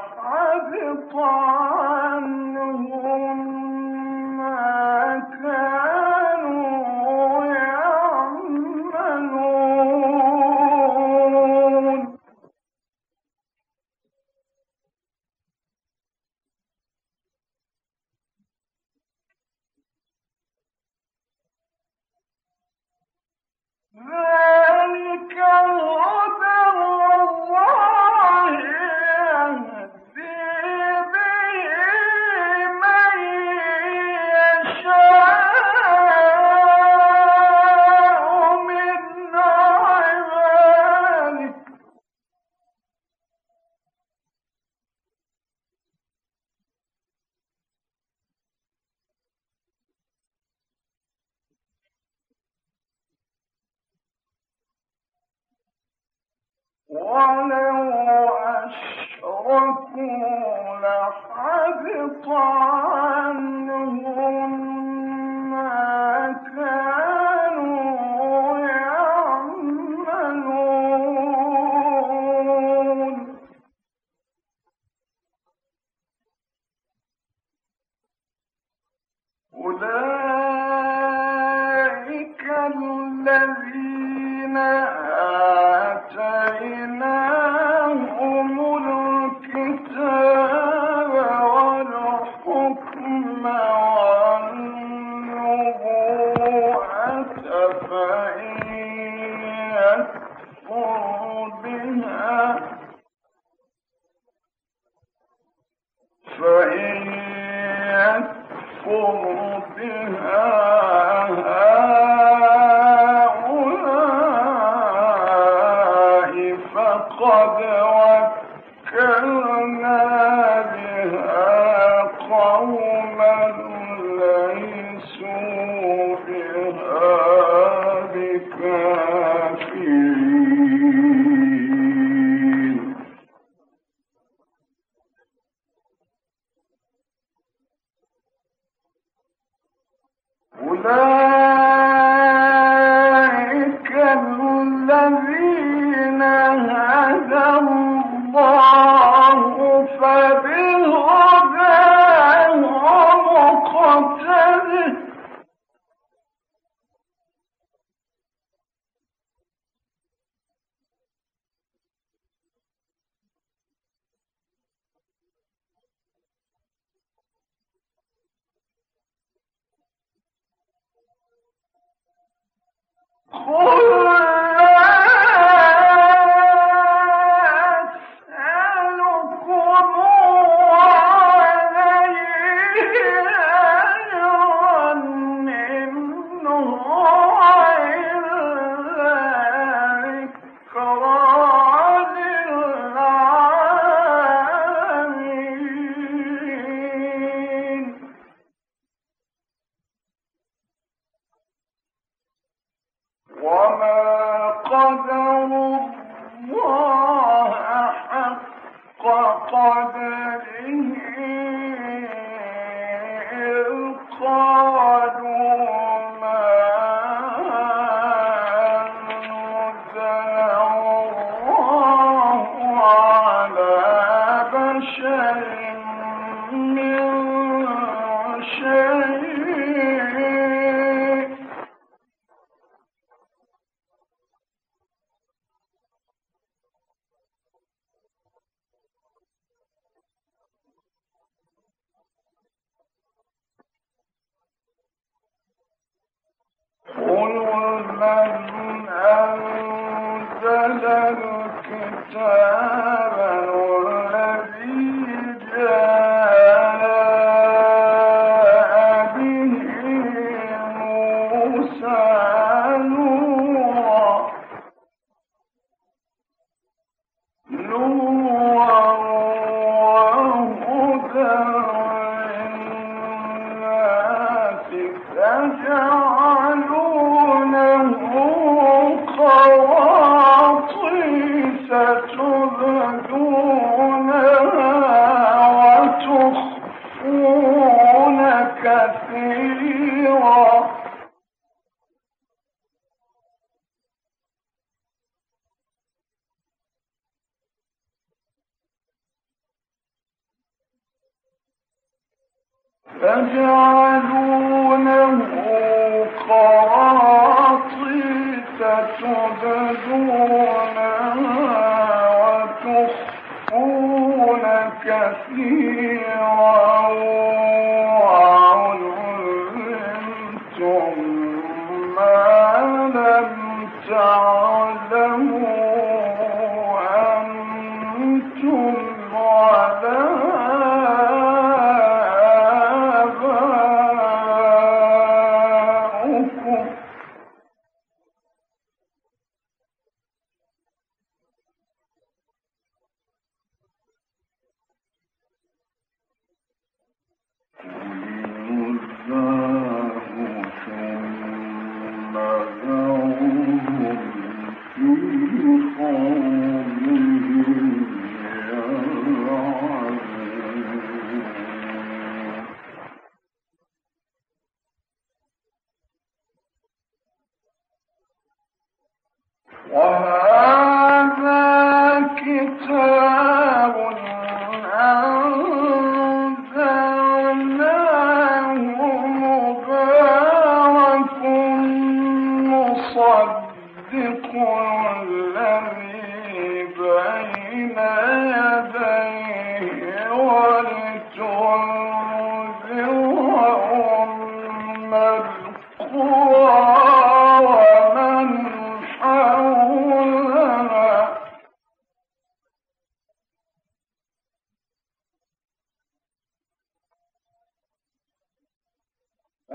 أصحاب قال قال وقد وَكَّلْنَا Oh! عليه تجعلونه قراطيس تبدونها وتخفون كثيرا.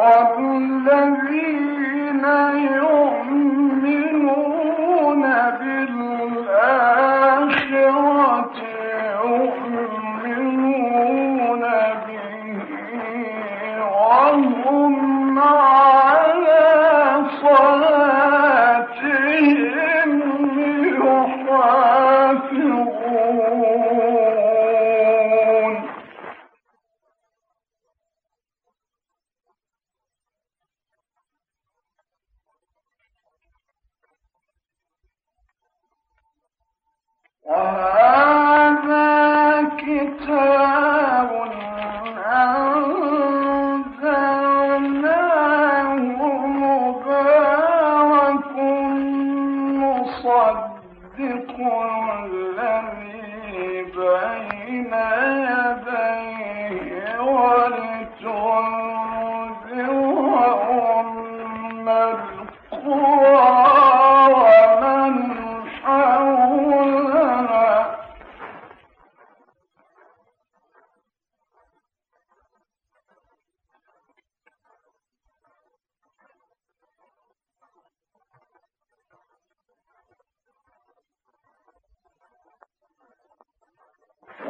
والذين يؤمنون بالآخرة يصدق الذي بين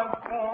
وكنتم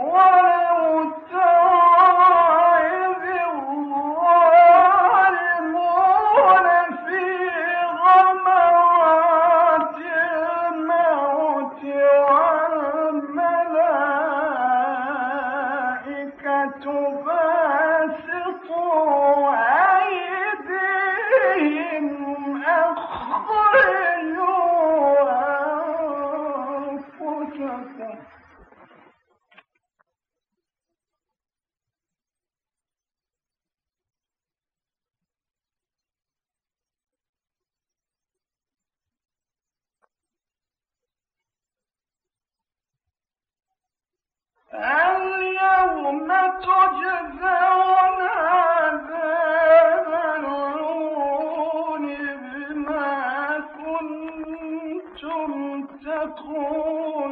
Oh! تقولون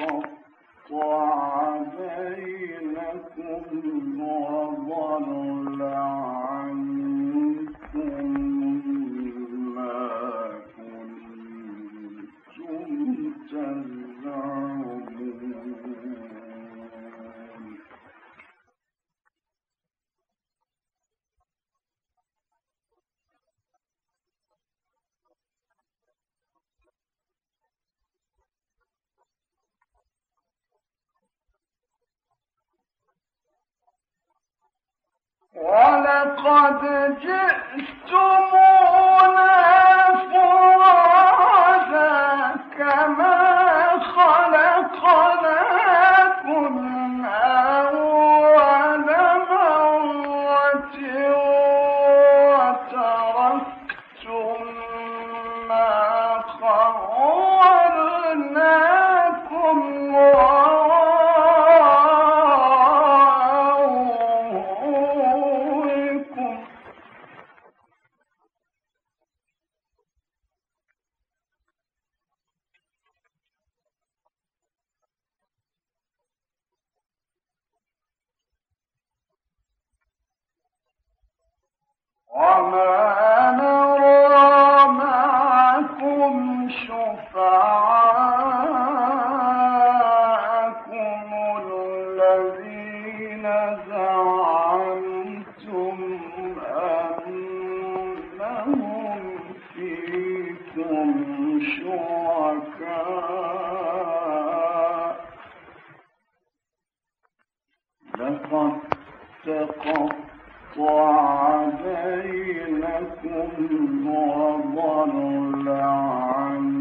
وقطع بينكم ولقد جئتم ضلعا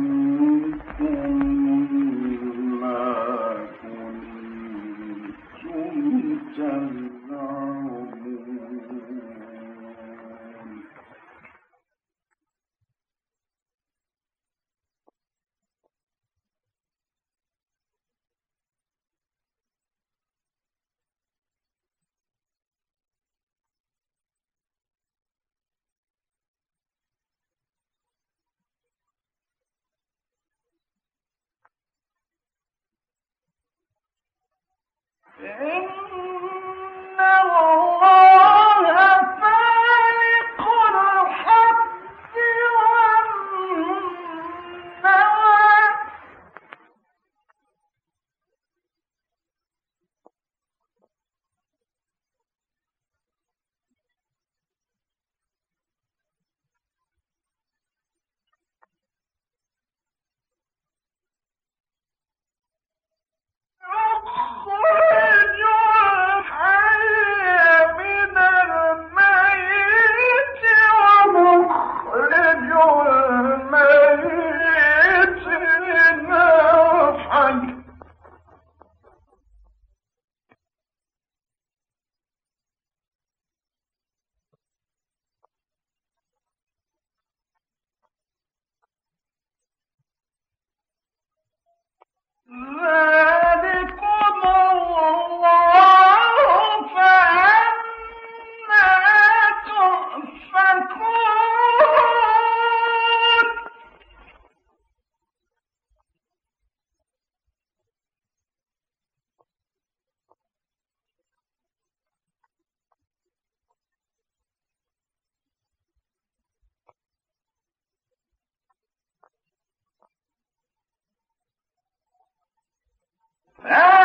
Really? Ah!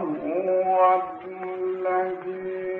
هو الذي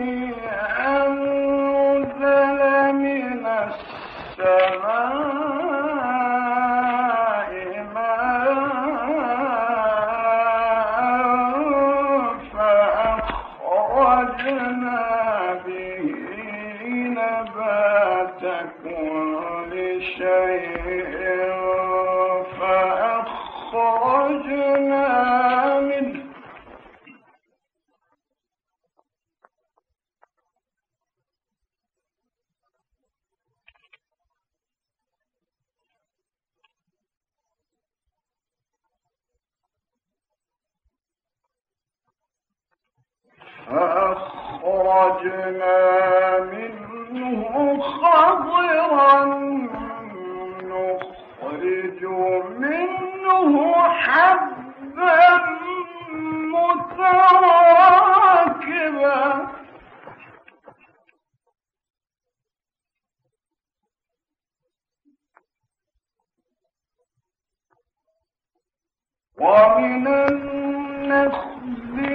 ومن النخل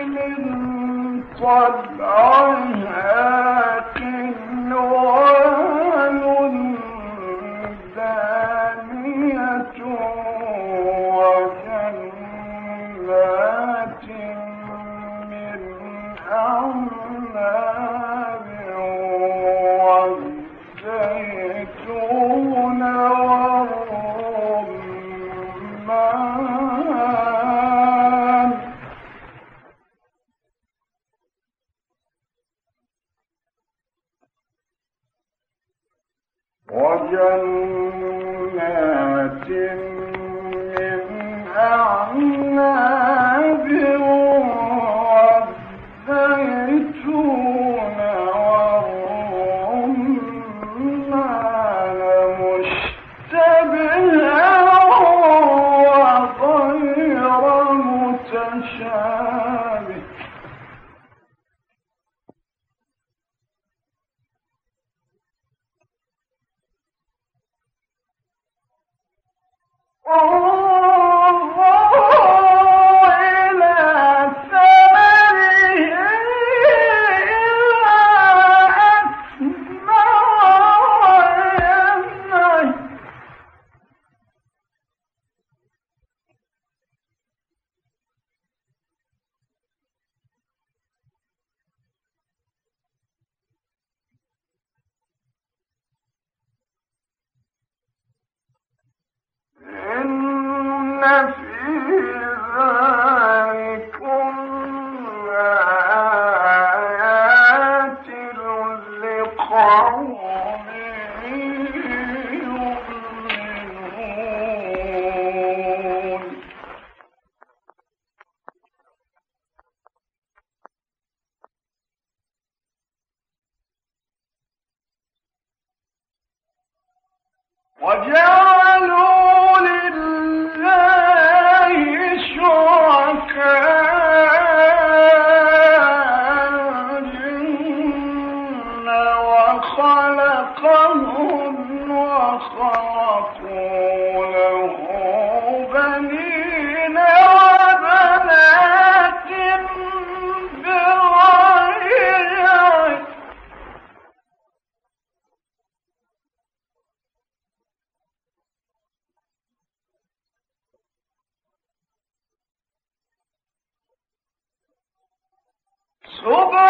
من طلعها وجنات answer. Super!